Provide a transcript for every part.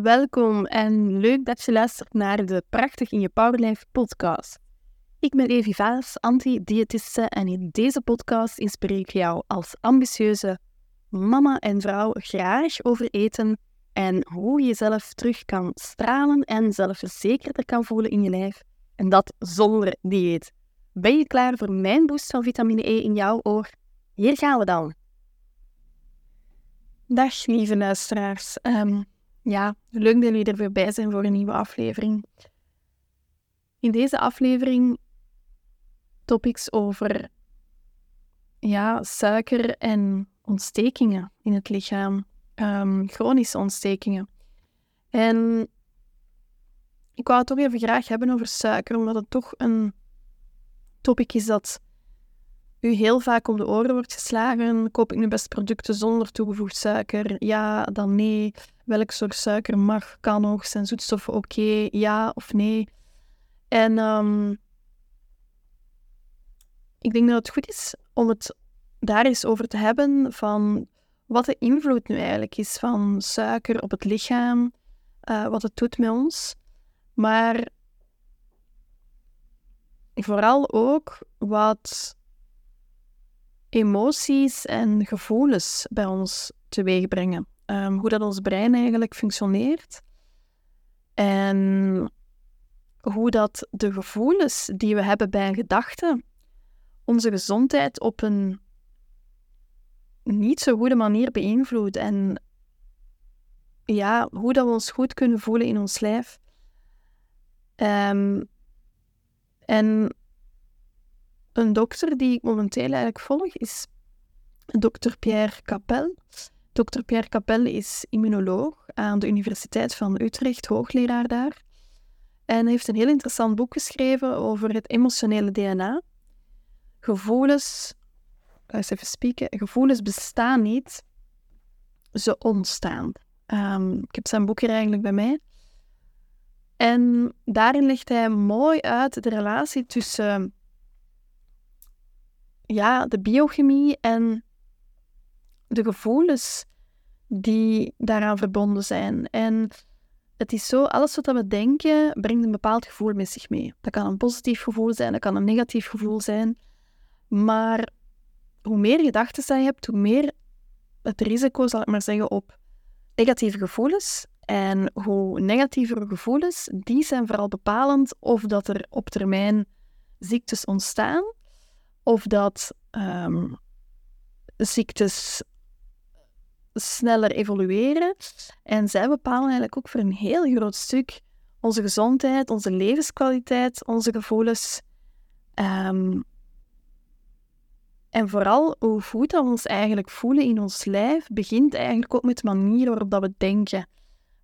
Welkom en leuk dat je luistert naar de Prachtig in je Powerlife podcast. Ik ben Evi Vaas, anti-diëtiste en in deze podcast inspireer ik jou als ambitieuze mama en vrouw graag over eten en hoe je jezelf terug kan stralen en zelfverzekerder kan voelen in je lijf. En dat zonder dieet. Ben je klaar voor mijn boost van vitamine E in jouw oor? Hier gaan we dan. Dag lieve luisteraars. Um, ja, leuk dat jullie er weer bij zijn voor een nieuwe aflevering. In deze aflevering topics over ja, suiker en ontstekingen in het lichaam, um, chronische ontstekingen. En ik wou het toch even graag hebben over suiker, omdat het toch een topic is dat u heel vaak om de oren wordt geslagen. Koop ik nu best producten zonder toegevoegd suiker? Ja, dan nee. Welk soort suiker mag, kan nog? Zijn zoetstoffen oké? Ja of nee? En um, ik denk dat het goed is om het daar eens over te hebben van wat de invloed nu eigenlijk is van suiker op het lichaam, uh, wat het doet met ons. Maar vooral ook wat emoties en gevoelens bij ons teweeg brengen. Um, hoe dat ons brein eigenlijk functioneert. En hoe dat de gevoelens die we hebben bij een gedachte onze gezondheid op een niet zo goede manier beïnvloedt. En ja, hoe dat we ons goed kunnen voelen in ons lijf. Um, en een dokter die ik momenteel eigenlijk volg is dokter Pierre Capel. Dokter Pierre Capel is immunoloog aan de Universiteit van Utrecht, hoogleraar daar. En heeft een heel interessant boek geschreven over het emotionele DNA. Gevoelens, eens even spieken, gevoelens bestaan niet, ze ontstaan. Um, ik heb zijn boek hier eigenlijk bij mij. En daarin legt hij mooi uit de relatie tussen ja, de biochemie en de gevoelens die daaraan verbonden zijn. En het is zo, alles wat we denken, brengt een bepaald gevoel met zich mee. Dat kan een positief gevoel zijn, dat kan een negatief gevoel zijn. Maar hoe meer gedachten je hebt, hoe meer het risico, zal ik maar zeggen, op negatieve gevoelens. En hoe negatiever gevoelens, die zijn vooral bepalend of dat er op termijn ziektes ontstaan of dat um, ziektes sneller evolueren. En zij bepalen eigenlijk ook voor een heel groot stuk onze gezondheid, onze levenskwaliteit, onze gevoelens. Um, en vooral hoe goed we ons eigenlijk voelen in ons lijf, begint eigenlijk ook met de manier waarop dat we denken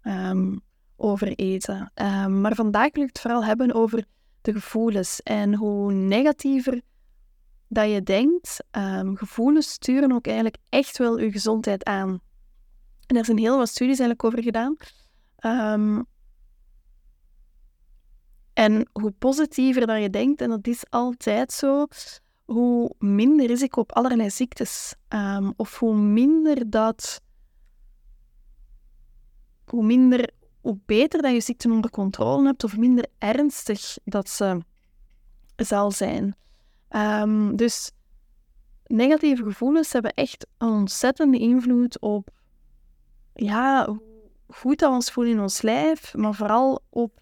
um, over eten. maar vandaag wil ik het vooral hebben over de gevoelens en hoe negatiever dat je denkt, um, gevoelens sturen ook eigenlijk echt wel je gezondheid aan. En er zijn heel wat studies eigenlijk over gedaan. Um, en hoe positiever dat je denkt, en dat is altijd zo, hoe minder risico op allerlei ziektes. Um, of hoe minder dat... Hoe minder... Hoe beter dat je ziekte onder controle hebt, of minder ernstig dat ze zal zijn. Um, dus negatieve gevoelens hebben echt een ontzettende invloed op ja, hoe goed dat we ons voelen in ons lijf, maar vooral op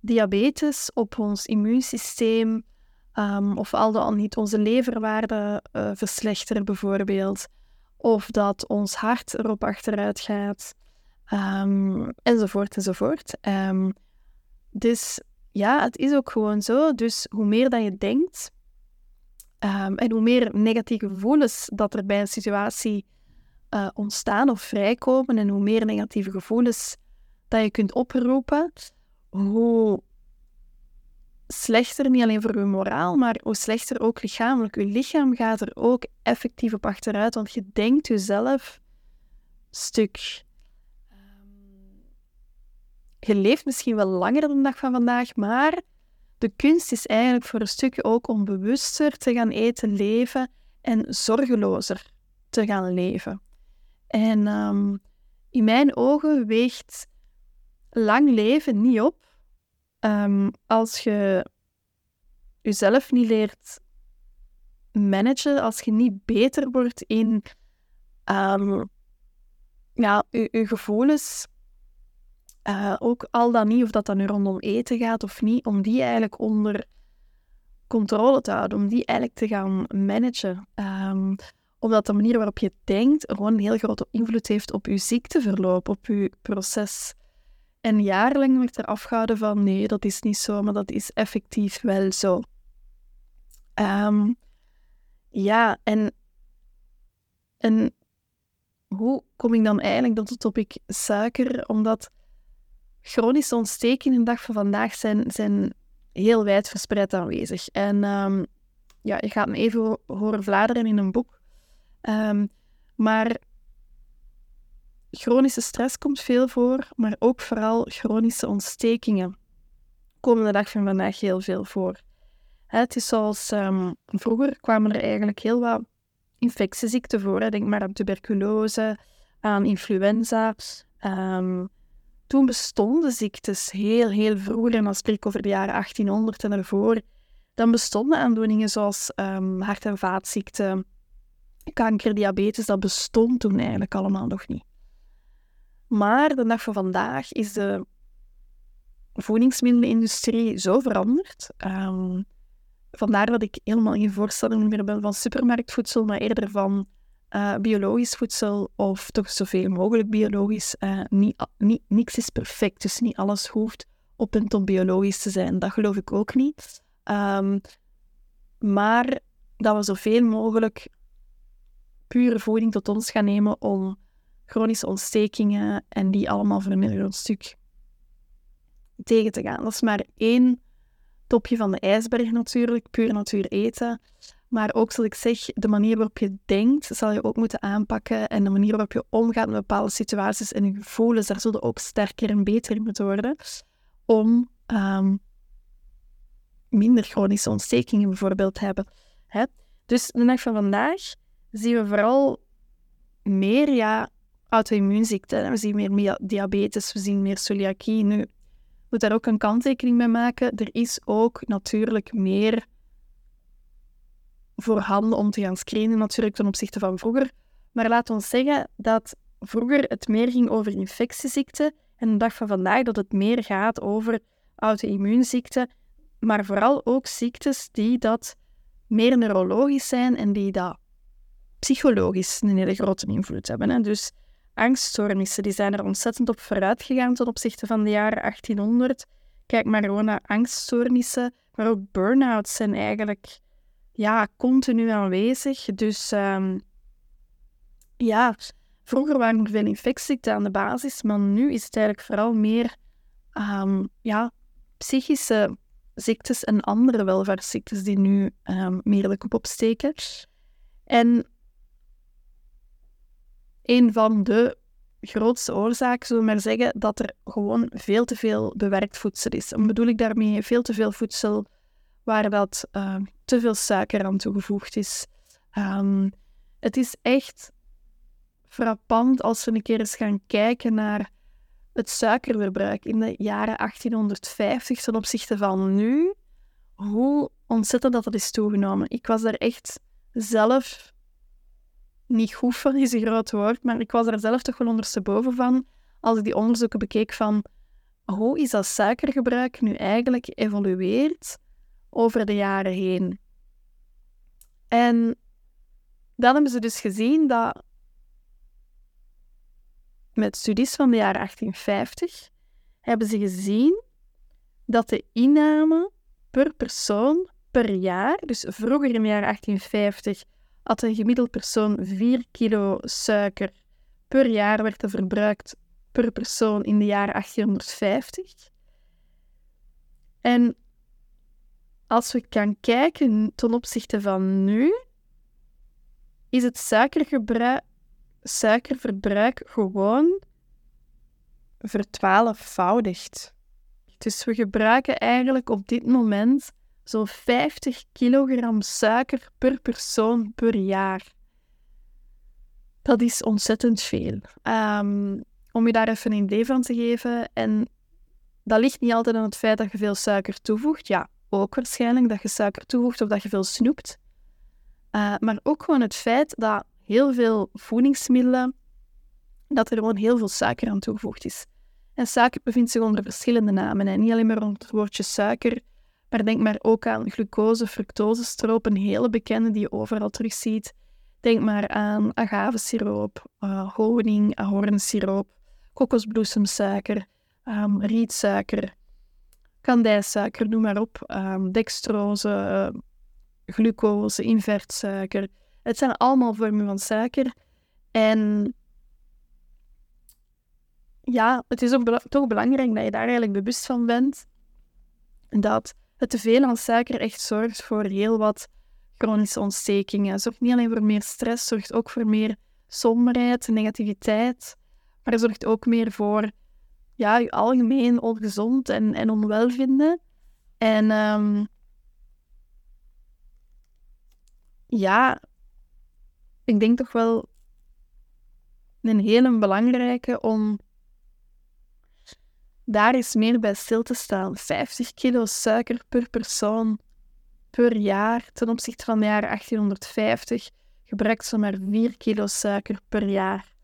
diabetes, op ons immuunsysteem, um, of al dan niet onze leverwaarde uh, verslechteren bijvoorbeeld, of dat ons hart erop achteruit gaat, um, enzovoort enzovoort. Dus ja, het is ook gewoon zo. Dus hoe meer dat je denkt, Um, en hoe meer negatieve gevoelens dat er bij een situatie uh, ontstaan of vrijkomen, en hoe meer negatieve gevoelens dat je kunt oproepen, hoe slechter, niet alleen voor je moraal, maar hoe slechter ook lichamelijk. Je lichaam gaat er ook effectief op achteruit, want je denkt jezelf stuk. Um, je leeft misschien wel langer dan de dag van vandaag, maar de kunst is eigenlijk voor een stukje ook om bewuster te gaan eten, leven en zorgelozer te gaan leven. En um, in mijn ogen weegt lang leven niet op ehm, als je jezelf niet leert managen, als je niet beter wordt in um, ja, je gevoelens, uh, ook al dan niet of dat dan nu rondom eten gaat of niet, om die eigenlijk onder controle te houden, om die eigenlijk te gaan managen. Um, omdat de manier waarop je denkt gewoon een heel grote invloed heeft op je ziekteverloop, op je proces. En jarenlang werd er afgehouden van nee, dat is niet zo, maar dat is effectief wel zo. Um, ja, en, en hoe kom ik dan eigenlijk tot het topic suiker? Omdat chronische ontstekingen de dag van vandaag zijn, zijn heel wijd verspreid aanwezig. En um, ja, je gaat me even horen vladeren in een boek. Um, maar chronische stress komt veel voor, maar ook vooral chronische ontstekingen komen de dag van vandaag heel veel voor. Het is zoals um, vroeger kwamen er eigenlijk heel wat infectieziekten voor. Denk maar aan tuberculose, aan influenza. Toen bestonden ziektes heel, heel vroeger, en dan spreek ik over de jaren 1800 en ervoor, dan bestonden aandoeningen zoals um, hart- en vaatziekten, kanker, diabetes, dat bestond toen eigenlijk allemaal nog niet. Maar de dag van vandaag is de voedingsmiddelenindustrie zo veranderd. Um, vandaar dat ik helemaal geen voorstander meer ben van supermarktvoedsel, maar eerder van uh, biologisch voedsel of toch zoveel mogelijk biologisch. Uh, niks is perfect, dus niet alles hoeft op en top biologisch te zijn. Dat geloof ik ook niet. Um, maar dat we zoveel mogelijk pure voeding tot ons gaan nemen om chronische ontstekingen en die allemaal voor een stuk tegen te gaan. Dat is maar één topje van de ijsberg natuurlijk, puur natuur eten. Maar ook, zoals ik zeg, de manier waarop je denkt, zal je ook moeten aanpakken. En de manier waarop je omgaat met bepaalde situaties en je gevoelens, daar zullen ook sterker en beter in moeten worden. Om um, minder chronische ontstekingen bijvoorbeeld te hebben. Hè? Dus de dag van vandaag zien we vooral meer ja, auto-immuunziekten. We zien meer diabetes, we zien meer celiakie. Nu, moet daar ook een kanttekening bij maken. Er is ook natuurlijk meer voorhanden om te gaan screenen natuurlijk ten opzichte van vroeger. Maar laten we zeggen dat vroeger het meer ging over infectieziekten en de dag van vandaag dat het meer gaat over auto-immuunziekten, maar vooral ook ziektes die dat meer neurologisch zijn en die dat psychologisch een hele grote invloed hebben. Hè. Dus angststoornissen, die zijn er ontzettend op vooruit gegaan ten opzichte van de jaren 1800. Kijk maar gewoon naar angststoornissen, maar ook burn-outs zijn eigenlijk ja, continu aanwezig. Dus um, ja, vroeger waren er veel infectieziekten aan de basis, maar nu is het eigenlijk vooral meer um, ja, psychische ziektes en andere welvaartsziektes die nu um, meer de kop opsteken. En een van de grootste oorzaken, zullen we maar zeggen, dat er gewoon veel te veel bewerkt voedsel is. En bedoel ik daarmee veel te veel voedsel waar dat uh, te veel suiker aan toegevoegd is. Um, het is echt frappant als we een keer eens gaan kijken naar het suikerverbruik in de jaren 1850 ten opzichte van nu. Hoe ontzettend dat dat is toegenomen. Ik was daar echt zelf niet goed van, is een groot woord, maar ik was er zelf toch wel ondersteboven van als ik die onderzoeken bekeek van hoe is dat suikergebruik nu eigenlijk geëvolueerd over de jaren heen. En dan hebben ze dus gezien dat met studies van de jaren 1850 hebben ze gezien dat de inname per persoon per jaar, dus vroeger in de jaren 1850 had een gemiddeld persoon 4 kilo suiker per jaar werd er verbruikt per persoon in de jaren 1850. En als we gaan kijken ten opzichte van nu, is het suikerverbruik gewoon vertwaalfvoudigd. Dus we gebruiken eigenlijk op dit moment zo'n 50 kilogram suiker per persoon per jaar. Dat is ontzettend veel. Um, om je daar even een idee van te geven, en dat ligt niet altijd aan het feit dat je veel suiker toevoegt. Ja, ook waarschijnlijk dat je suiker toevoegt of dat je veel snoept. Uh, maar ook gewoon het feit dat heel veel voedingsmiddelen, dat er gewoon heel veel suiker aan toegevoegd is. En suiker bevindt zich onder verschillende namen. En niet alleen maar onder het woordje suiker, maar denk maar ook aan glucose, fructosestroop, een hele bekende die je overal terugziet. Denk maar aan agavesiroop, uh, honing, ahornsiroop, kokosbloesemsuiker, um, rietsuiker, kandijsuiker, noem maar op, um, dextrose, uh, glucose, invertsuiker. Het zijn allemaal vormen van suiker. En ja, het is ook toch belangrijk dat je daar eigenlijk bewust van bent. Dat het teveel aan suiker echt zorgt voor heel wat chronische ontstekingen. Het zorgt niet alleen voor meer stress, zorgt ook voor meer somberheid, negativiteit. Maar het zorgt ook meer voor ja, je algemeen ongezond en, en onwelvinden. En um, ja, ik denk toch wel een hele belangrijke om daar eens meer bij stil te staan. 50 kilo suiker per persoon per jaar ten opzichte van de jaren 1850 gebruikt ze maar 4 kilo suiker per jaar.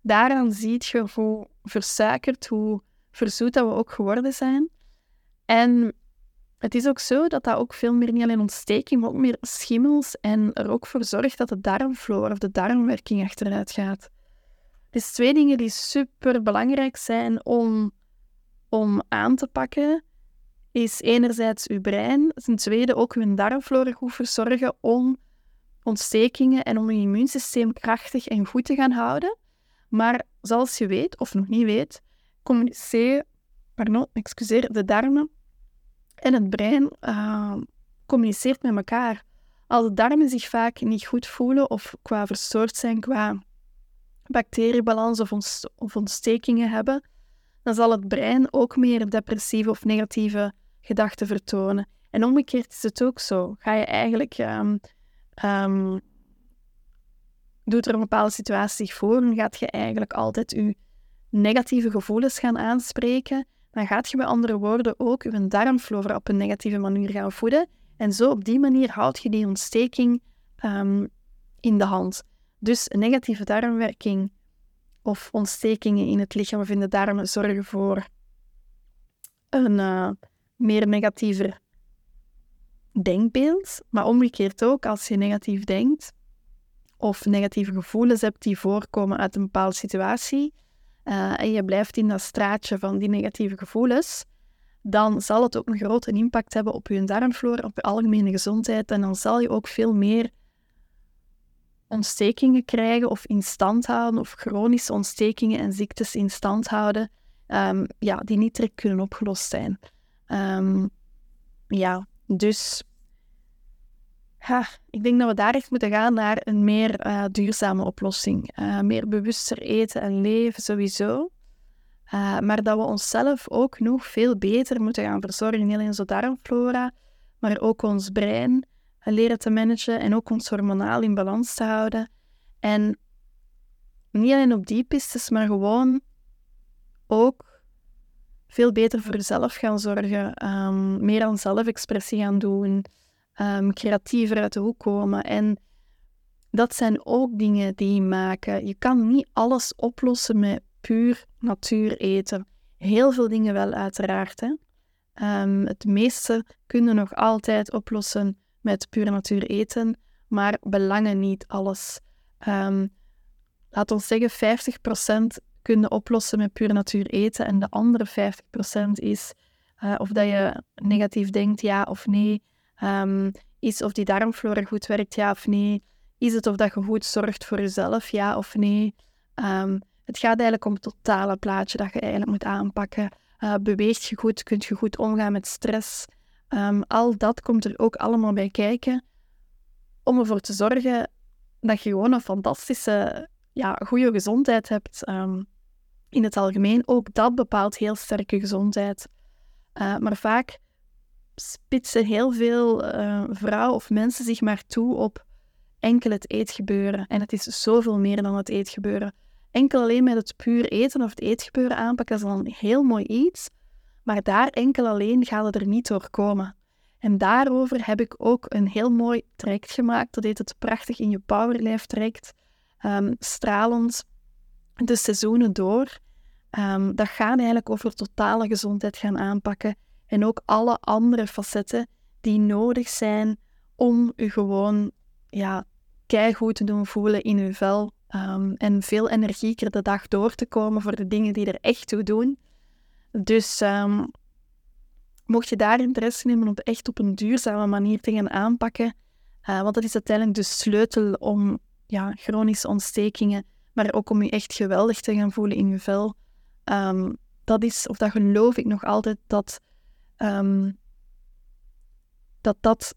Daaraan zie je hoe versuikerd, hoe verzoet dat we ook geworden zijn. En het is ook zo dat dat ook veel meer niet alleen ontsteking, maar ook meer schimmels en er ook voor zorgt dat de darmflora of de darmwerking achteruit gaat. Dus twee dingen die super belangrijk zijn om, om aan te pakken, is enerzijds uw brein, ten tweede ook uw darmflora goed verzorgen om ontstekingen en om je immuunsysteem krachtig en goed te gaan houden. Maar zoals je weet, of nog niet weet, communiceren, pardon, excuseer, de darmen en het brein uh, communiceert met elkaar. Als de darmen zich vaak niet goed voelen of qua verstoord zijn qua bacteriebalans of, ontstekingen hebben, dan zal het brein ook meer depressieve of negatieve gedachten vertonen. En omgekeerd is het ook zo. Ga je eigenlijk, um, um, doet er een bepaalde situatie zich voor, dan gaat je eigenlijk altijd je negatieve gevoelens gaan aanspreken dan gaat je met andere woorden ook je darmflora op een negatieve manier gaan voeden. En zo op die manier houd je die ontsteking um, in de hand. Dus negatieve darmwerking of ontstekingen in het lichaam of in de darmen zorgen voor een uh, meer negatiever denkbeeld. Maar omgekeerd ook, als je negatief denkt of negatieve gevoelens hebt die voorkomen uit een bepaalde situatie, uh, en je blijft in dat straatje van die negatieve gevoelens, dan zal het ook een grote impact hebben op je darmflora, op je algemene gezondheid. En dan zal je ook veel meer ontstekingen krijgen of in stand houden, of chronische ontstekingen en ziektes in stand houden, um, ja, die niet direct kunnen opgelost zijn. Um, ja, dus Ha, ik denk dat we daar echt moeten gaan naar een meer uh, duurzame oplossing. Uh, meer bewuster eten en leven sowieso. Uh, maar dat we onszelf ook nog veel beter moeten gaan verzorgen. Niet alleen onze darmflora, maar ook ons brein leren te managen en ook ons hormonaal in balans te houden. En niet alleen op die pistes, maar gewoon ook veel beter voor jezelf gaan zorgen. Um, meer aan zelfexpressie gaan doen um, creatiever uit de hoek komen. En dat zijn ook dingen die maken. Je kan niet alles oplossen met puur natuur eten. Heel veel dingen wel, uiteraard. Hè? Um, het meeste kunnen nog altijd oplossen met puur natuur eten, maar belangen niet alles. Um, laat ons zeggen, 50% kunnen oplossen met puur natuur eten en de andere 50% is uh, of dat je negatief denkt, ja of nee. Um, is of die darmflora goed werkt, ja of nee. Is het of dat je goed zorgt voor jezelf, ja of nee. Um, het gaat eigenlijk om het totale plaatje dat je eigenlijk moet aanpakken. Uh, beweegt je goed? Kunt je goed omgaan met stress? Um, al dat komt er ook allemaal bij kijken om ervoor te zorgen dat je gewoon een fantastische, ja, goede gezondheid hebt. In het algemeen, ook dat bepaalt heel sterke gezondheid. Uh, maar vaak spitsen heel veel uh, vrouwen of mensen zich maar toe op enkel het eetgebeuren. En het is zoveel meer dan het eetgebeuren. Enkel alleen met het puur eten of het eetgebeuren aanpakken is al een heel mooi iets. Maar daar enkel alleen gaat het er niet door komen. En daarover heb ik ook een heel mooi traject gemaakt. Dat heet het Prachtig in je Powerlife traject. Um, stralend de seizoenen door. Um, dat gaat eigenlijk over totale gezondheid gaan aanpakken. En ook alle andere facetten die nodig zijn om u gewoon ja, goed te doen voelen in uw vel. Um, en veel energieker de dag door te komen voor de dingen die er echt toe doen. Dus um, mocht je daar interesse nemen om echt op een duurzame manier te gaan aanpakken, uh, want dat is uiteindelijk de sleutel om ja, chronische ontstekingen, maar ook om je echt geweldig te gaan voelen in je vel. Um, dat is, of dat geloof ik nog altijd, dat um, dat, dat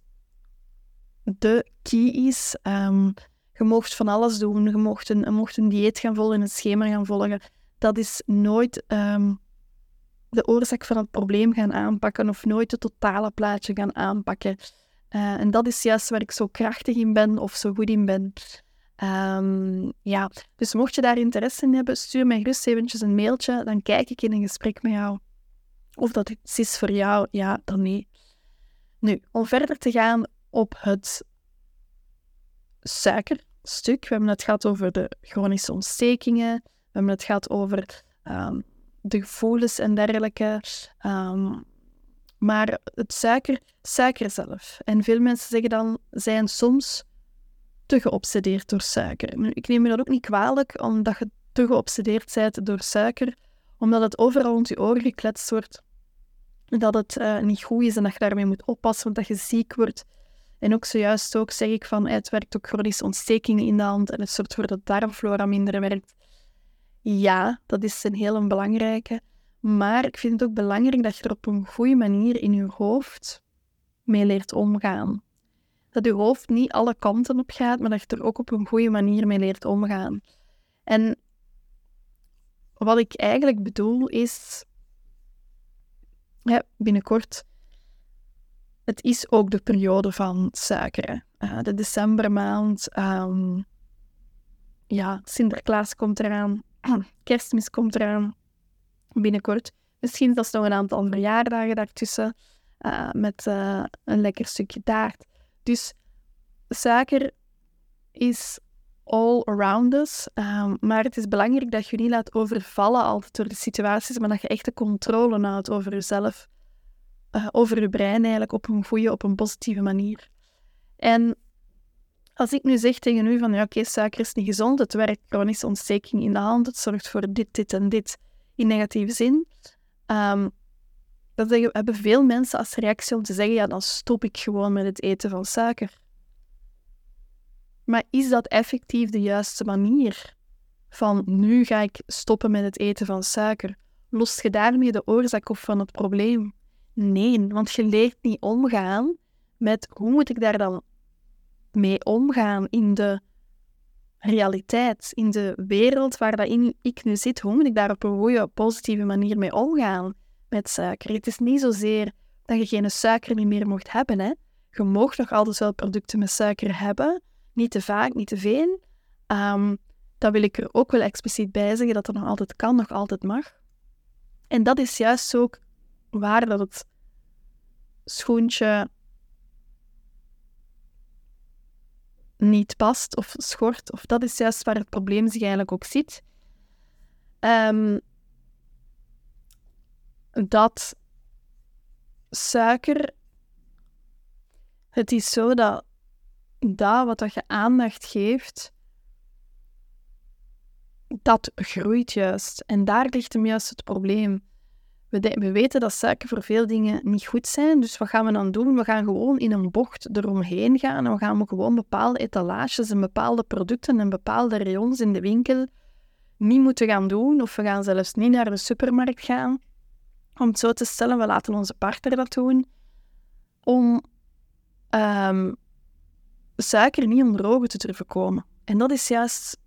de key is. Um, je mocht van alles doen. Je mocht een, een dieet gaan volgen, een schema gaan volgen. Dat is nooit de oorzaak van het probleem gaan aanpakken of nooit het totale plaatje gaan aanpakken. Uh, en dat is juist waar ik zo krachtig in ben of zo goed in ben. Ja, dus mocht je daar interesse in hebben, stuur mij gerust eventjes een mailtje. Dan kijk ik in een gesprek met jou of dat iets is voor jou, ja, dan nee. Nu, om verder te gaan op het suikerstuk. We hebben het gehad over de chronische ontstekingen. We hebben het gehad over um, de gevoelens en dergelijke. Um, maar het suiker, suiker zelf. En veel mensen zeggen dan, zijn soms te geobsedeerd door suiker. Ik neem me dat ook niet kwalijk, omdat je te geobsedeerd bent door suiker, omdat het overal rond je oren gekletst wordt, dat het uh, niet goed is en dat je daarmee moet oppassen, want dat je ziek wordt. En ook zojuist ook zeg ik van, het werkt ook chronische ontstekingen in de hand en het zorgt voor dat darmflora minder werkt. Ja, dat is een heel belangrijke. Maar ik vind het ook belangrijk dat je er op een goede manier in je hoofd mee leert omgaan. Dat je hoofd niet alle kanten op gaat, maar dat je er ook op een goede manier mee leert omgaan. En wat ik eigenlijk bedoel is, ja, binnenkort, het is ook de periode van suikeren. Uh, de decembermaand, um, ja, Sinterklaas komt eraan, kerstmis komt eraan binnenkort. Misschien zelfs nog een aantal verjaardagen daartussen uh, met uh, een lekker stukje taart. Dus suiker is all around us. Um, maar het is belangrijk dat je niet laat overvallen altijd door de situaties, maar dat je echt de controle houdt over jezelf, uh, over je brein eigenlijk, op een goede, op een positieve manier. En als ik nu zeg tegen u van, ja oké, suiker is niet gezond, het werkt chronische ontsteking in de hand, het zorgt voor dit, dit en dit, in negatieve zin, um, dan zeggen, hebben veel mensen als reactie om te zeggen, ja, dan stop ik gewoon met het eten van suiker. Maar is dat effectief de juiste manier? Van nu ga ik stoppen met het eten van suiker. Lost je daarmee de oorzaak op van het probleem? Nee, want je leert niet omgaan met hoe moet ik daar dan mee omgaan in de realiteit, in de wereld waar ik nu zit. Hoe moet ik daar op een goede, positieve manier mee omgaan met suiker? Het is niet zozeer dat je geen suiker meer mocht hebben. Hè? Je mag nog altijd wel producten met suiker hebben, niet te vaak, niet te veel. Um, dat wil ik er ook wel expliciet bij zeggen, dat dat nog altijd kan, nog altijd mag. En dat is juist ook waar dat het schoentje niet past of schort. Of dat is juist waar het probleem zich eigenlijk ook zit. Um, dat suiker, het is zo dat dat wat dat je aandacht geeft, dat groeit juist. En daar ligt hem juist het probleem. We, we, weten dat suiker voor veel dingen niet goed zijn, dus wat gaan we dan doen? We gaan gewoon in een bocht eromheen gaan en we gaan gewoon bepaalde etalages en bepaalde producten en bepaalde rayons in de winkel niet moeten gaan doen, of we gaan zelfs niet naar de supermarkt gaan. Om het zo te stellen, we laten onze partner dat doen, om um, suiker niet onder ogen te durven komen. En dat is juist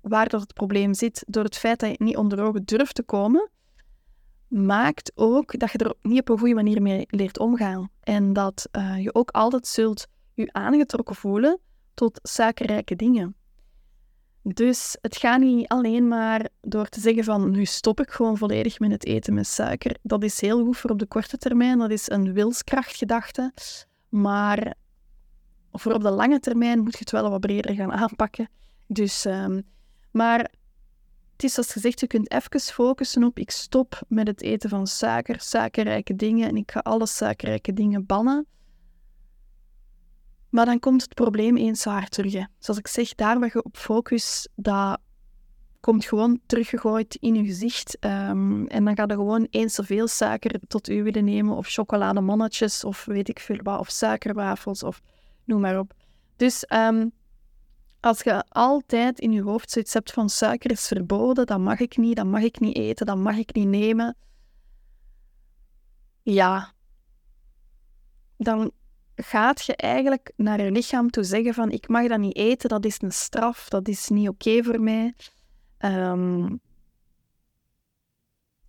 waar dat het probleem zit. Door het feit dat je niet onder ogen durft te komen, maakt ook dat je er niet op een goede manier mee leert omgaan. En dat uh, je ook altijd zult je aangetrokken voelen tot suikerrijke dingen. Dus het gaat niet alleen maar door te zeggen van nu stop ik gewoon volledig met het eten met suiker. Dat is heel goed voor op de korte termijn, dat is een wilskrachtgedachte. Maar voor op de lange termijn moet je het wel wat breder gaan aanpakken. Dus, ehm, maar het is zoals gezegd, je kunt even focussen op ik stop met het eten van suiker, suikerrijke dingen en ik ga alle suikerrijke dingen bannen. Maar dan komt het probleem eens zwaar terug. Zoals ik zeg, daar waar je op focus, dat komt gewoon teruggegooid in je gezicht. Ehm, en dan ga je gewoon eens zoveel suiker tot u willen nemen, of chocolademannetjes, of weet ik veel wat, of suikerwafels, of maar op. Dus ehm, als je altijd in je hoofd zoiets hebt van suiker is verboden, dat mag ik niet, dat mag ik niet eten, dat mag ik niet nemen. Ja, dan gaat je eigenlijk naar je lichaam toe zeggen van ik mag dat niet eten, dat is een straf, dat is niet oké voor mij. Ehm,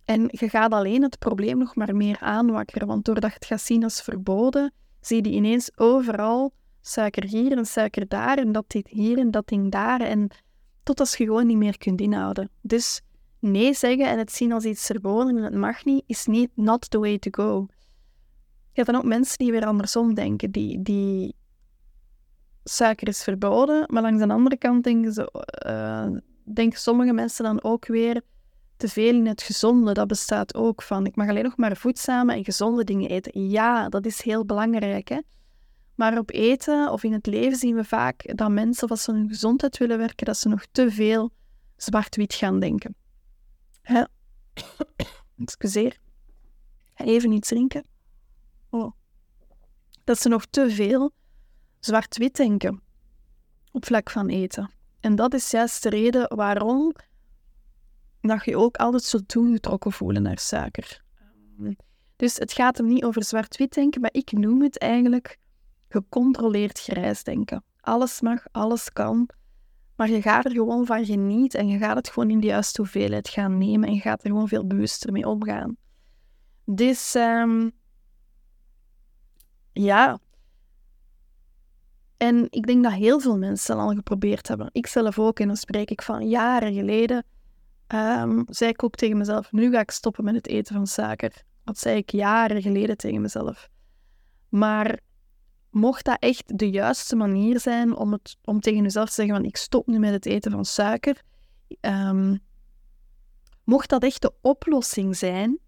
en je gaat alleen het probleem nog maar meer aanwakkeren, want doordat je het gaat zien als verboden, zie je ineens overal suiker hier en suiker daar en dat dit hier en dat ding daar. En tot als je gewoon niet meer kunt inhouden. Dus nee zeggen en het zien als iets verboden en het mag niet, is niet not the way to go. Je hebt dan ook mensen die weer andersom denken, die, die suiker is verboden, maar langs de andere kant denken, denken sommige mensen dan ook weer te veel in het gezonde. Dat bestaat ook van, ik mag alleen nog maar voedzame en gezonde dingen eten. Ja, dat is heel belangrijk. Hè? Maar op eten of in het leven zien we vaak dat mensen, als ze hun gezondheid willen werken, dat ze nog te veel zwart-wit gaan denken. Hè? Excuseer. Even iets drinken. Oh. Dat ze nog te veel zwart-wit denken op vlak van eten. En dat is juist de reden waarom dat je ook altijd zo toegetrokken voelen naar suiker. Dus het gaat hem niet over zwart-wit denken, maar ik noem het eigenlijk gecontroleerd grijs denken. Alles mag, alles kan, maar je gaat er gewoon van genieten en je gaat het gewoon in de juiste hoeveelheid gaan nemen en je gaat er gewoon veel bewuster mee omgaan. Dus um, ja. En ik denk dat heel veel mensen al geprobeerd hebben. Ik zelf ook, en dan spreek ik van jaren geleden. Um, zei ik ook tegen mezelf: nu ga ik stoppen met het eten van suiker. Dat zei ik jaren geleden tegen mezelf. Maar mocht dat echt de juiste manier zijn om, het, om tegen jezelf te zeggen: van, ik stop nu met het eten van suiker. Um, mocht dat echt de oplossing zijn,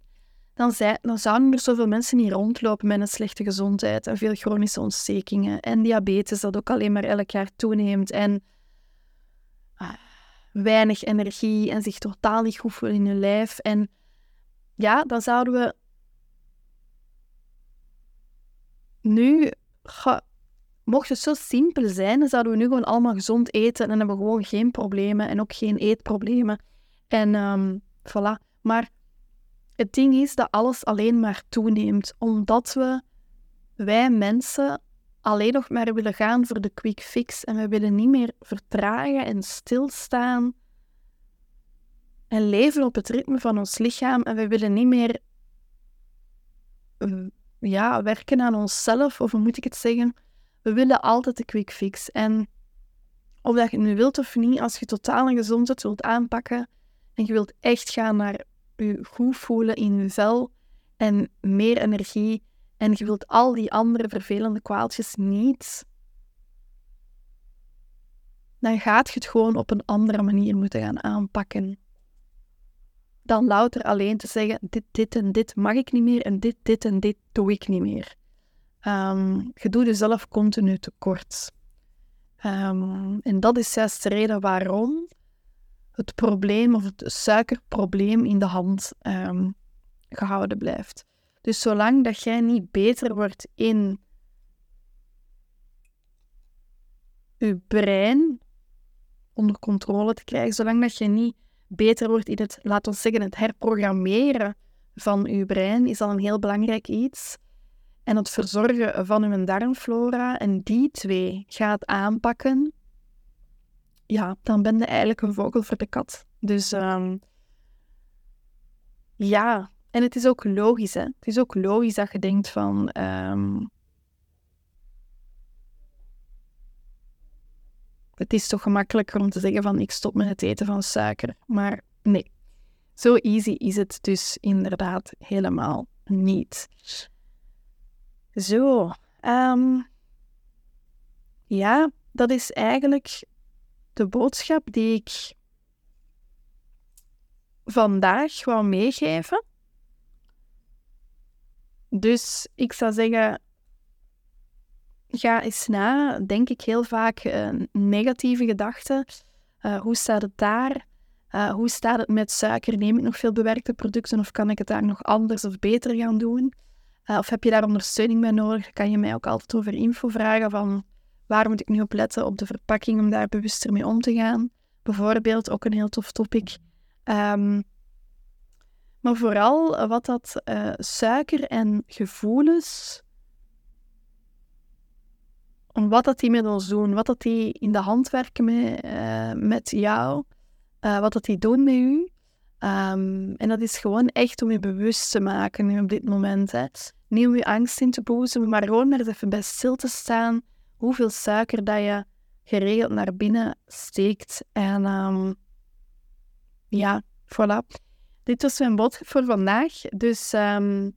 dan, dan zouden er zoveel mensen niet rondlopen met een slechte gezondheid en veel chronische ontstekingen en diabetes dat ook alleen maar elk jaar toeneemt en ah, weinig energie en zich totaal niet goed voelen in hun lijf. En ja, dan zouden we nu, mocht het zo simpel zijn, dan zouden we nu gewoon allemaal gezond eten en hebben we gewoon geen problemen en ook geen eetproblemen. En um, voilà. Maar het ding is dat alles alleen maar toeneemt, omdat we, wij mensen, alleen nog maar willen gaan voor de quick fix en we willen niet meer vertragen en stilstaan en leven op het ritme van ons lichaam en we willen niet meer ja, werken aan onszelf, of hoe moet ik het zeggen? We willen altijd de quick fix. En of dat je het nu wilt of niet, als je totaal een gezondheid wilt aanpakken en je wilt echt gaan naar je goed voelen in je vel en meer energie en je wilt al die andere vervelende kwaaltjes niet, dan gaat je het gewoon op een andere manier moeten gaan aanpakken. Dan louter alleen te zeggen, dit, dit en dit mag ik niet meer en dit, dit en dit doe ik niet meer. Um, je doet jezelf continu tekort. Um, en dat is juist de reden waarom het probleem of het suikerprobleem in de hand um, gehouden blijft. Dus zolang dat jij niet beter wordt in je brein onder controle te krijgen, zolang dat je niet beter wordt in het, laten we zeggen, het herprogrammeren van je brein, is dat een heel belangrijk iets. En het verzorgen van je darmflora en die twee gaat aanpakken, ja, dan ben je eigenlijk een vogel voor de kat. Dus um, ja, en het is ook logisch, hè. Het is ook logisch dat je denkt van... Um, het is toch gemakkelijker om te zeggen van ik stop met het eten van suiker. Maar nee, zo easy is het dus inderdaad helemaal niet. Zo, ehm, ja, dat is eigenlijk de boodschap die ik vandaag wou meegeven. Dus ik zou zeggen, ga eens na. Denk ik heel vaak uh, negatieve gedachten. Uh, hoe staat het daar? Uh, hoe staat het met suiker? Neem ik nog veel bewerkte producten of kan ik het daar nog anders of beter gaan doen? of heb je daar ondersteuning bij nodig? Kan je mij ook altijd over info vragen van waar moet ik nu op letten op de verpakking om daar bewuster mee om te gaan? Bijvoorbeeld, ook een heel tof topic. Um, maar vooral wat dat suiker en gevoelens wat dat die met ons doen, wat dat die in de hand werken met, uh, met jou, uh, wat dat die doen met u. Um, en dat is gewoon echt om je bewust te maken nu op dit moment. Hè. Niet om je angst in te boezemen, maar gewoon er even bij stil te staan hoeveel suiker dat je geregeld naar binnen steekt. En um, ja, voilà. Dit was mijn boodschap voor vandaag. Dus um,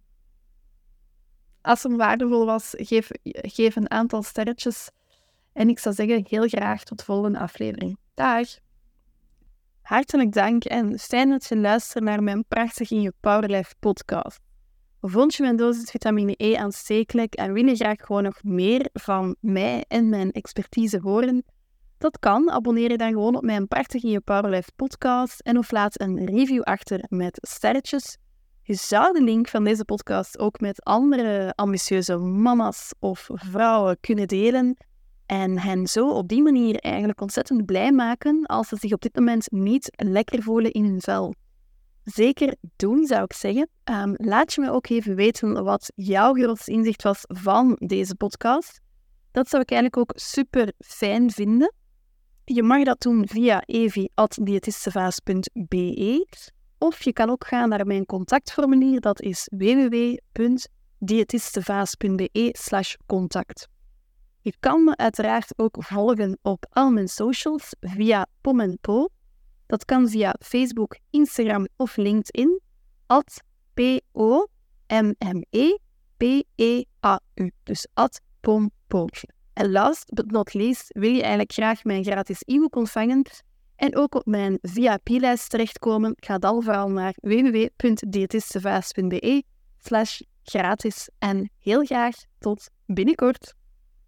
als het waardevol was, geef, geef een aantal sterretjes. En ik zou zeggen, heel graag tot de volgende aflevering. Dag! Hartelijk dank en fijn dat je luistert naar mijn Prachtig in je Powerlife podcast. Vond je mijn dosis vitamine E aanstekelijk en wil je graag gewoon nog meer van mij en mijn expertise horen? Dat kan. Abonneer je dan gewoon op mijn Prachtig in je Powerlife podcast en of laat een review achter met sterretjes. Je zou de link van deze podcast ook met andere ambitieuze mama's of vrouwen kunnen delen en hen zo op die manier eigenlijk ontzettend blij maken als ze zich op dit moment niet lekker voelen in hun vel. Zeker doen, zou ik zeggen. Um, laat je me ook even weten wat jouw grootste inzicht was van deze podcast. Dat zou ik eigenlijk ook super fijn vinden. Je mag dat doen via evi.diëtistevaas.be of je kan ook gaan naar mijn contactformulier, dat is www.diëtistevaas.be slash contact. Je kan me uiteraard ook volgen op al mijn socials via PomMenPo. Dat kan via Facebook, Instagram of LinkedIn, at P-O-M-M-E-P-E-A-U. Dus at PomPo. En last but not least wil je eigenlijk graag mijn gratis e-book ontvangen en ook op mijn VIP-lijst terechtkomen. Ga dan vooral naar www.diëtistevaas.be slash gratis. En heel graag tot binnenkort.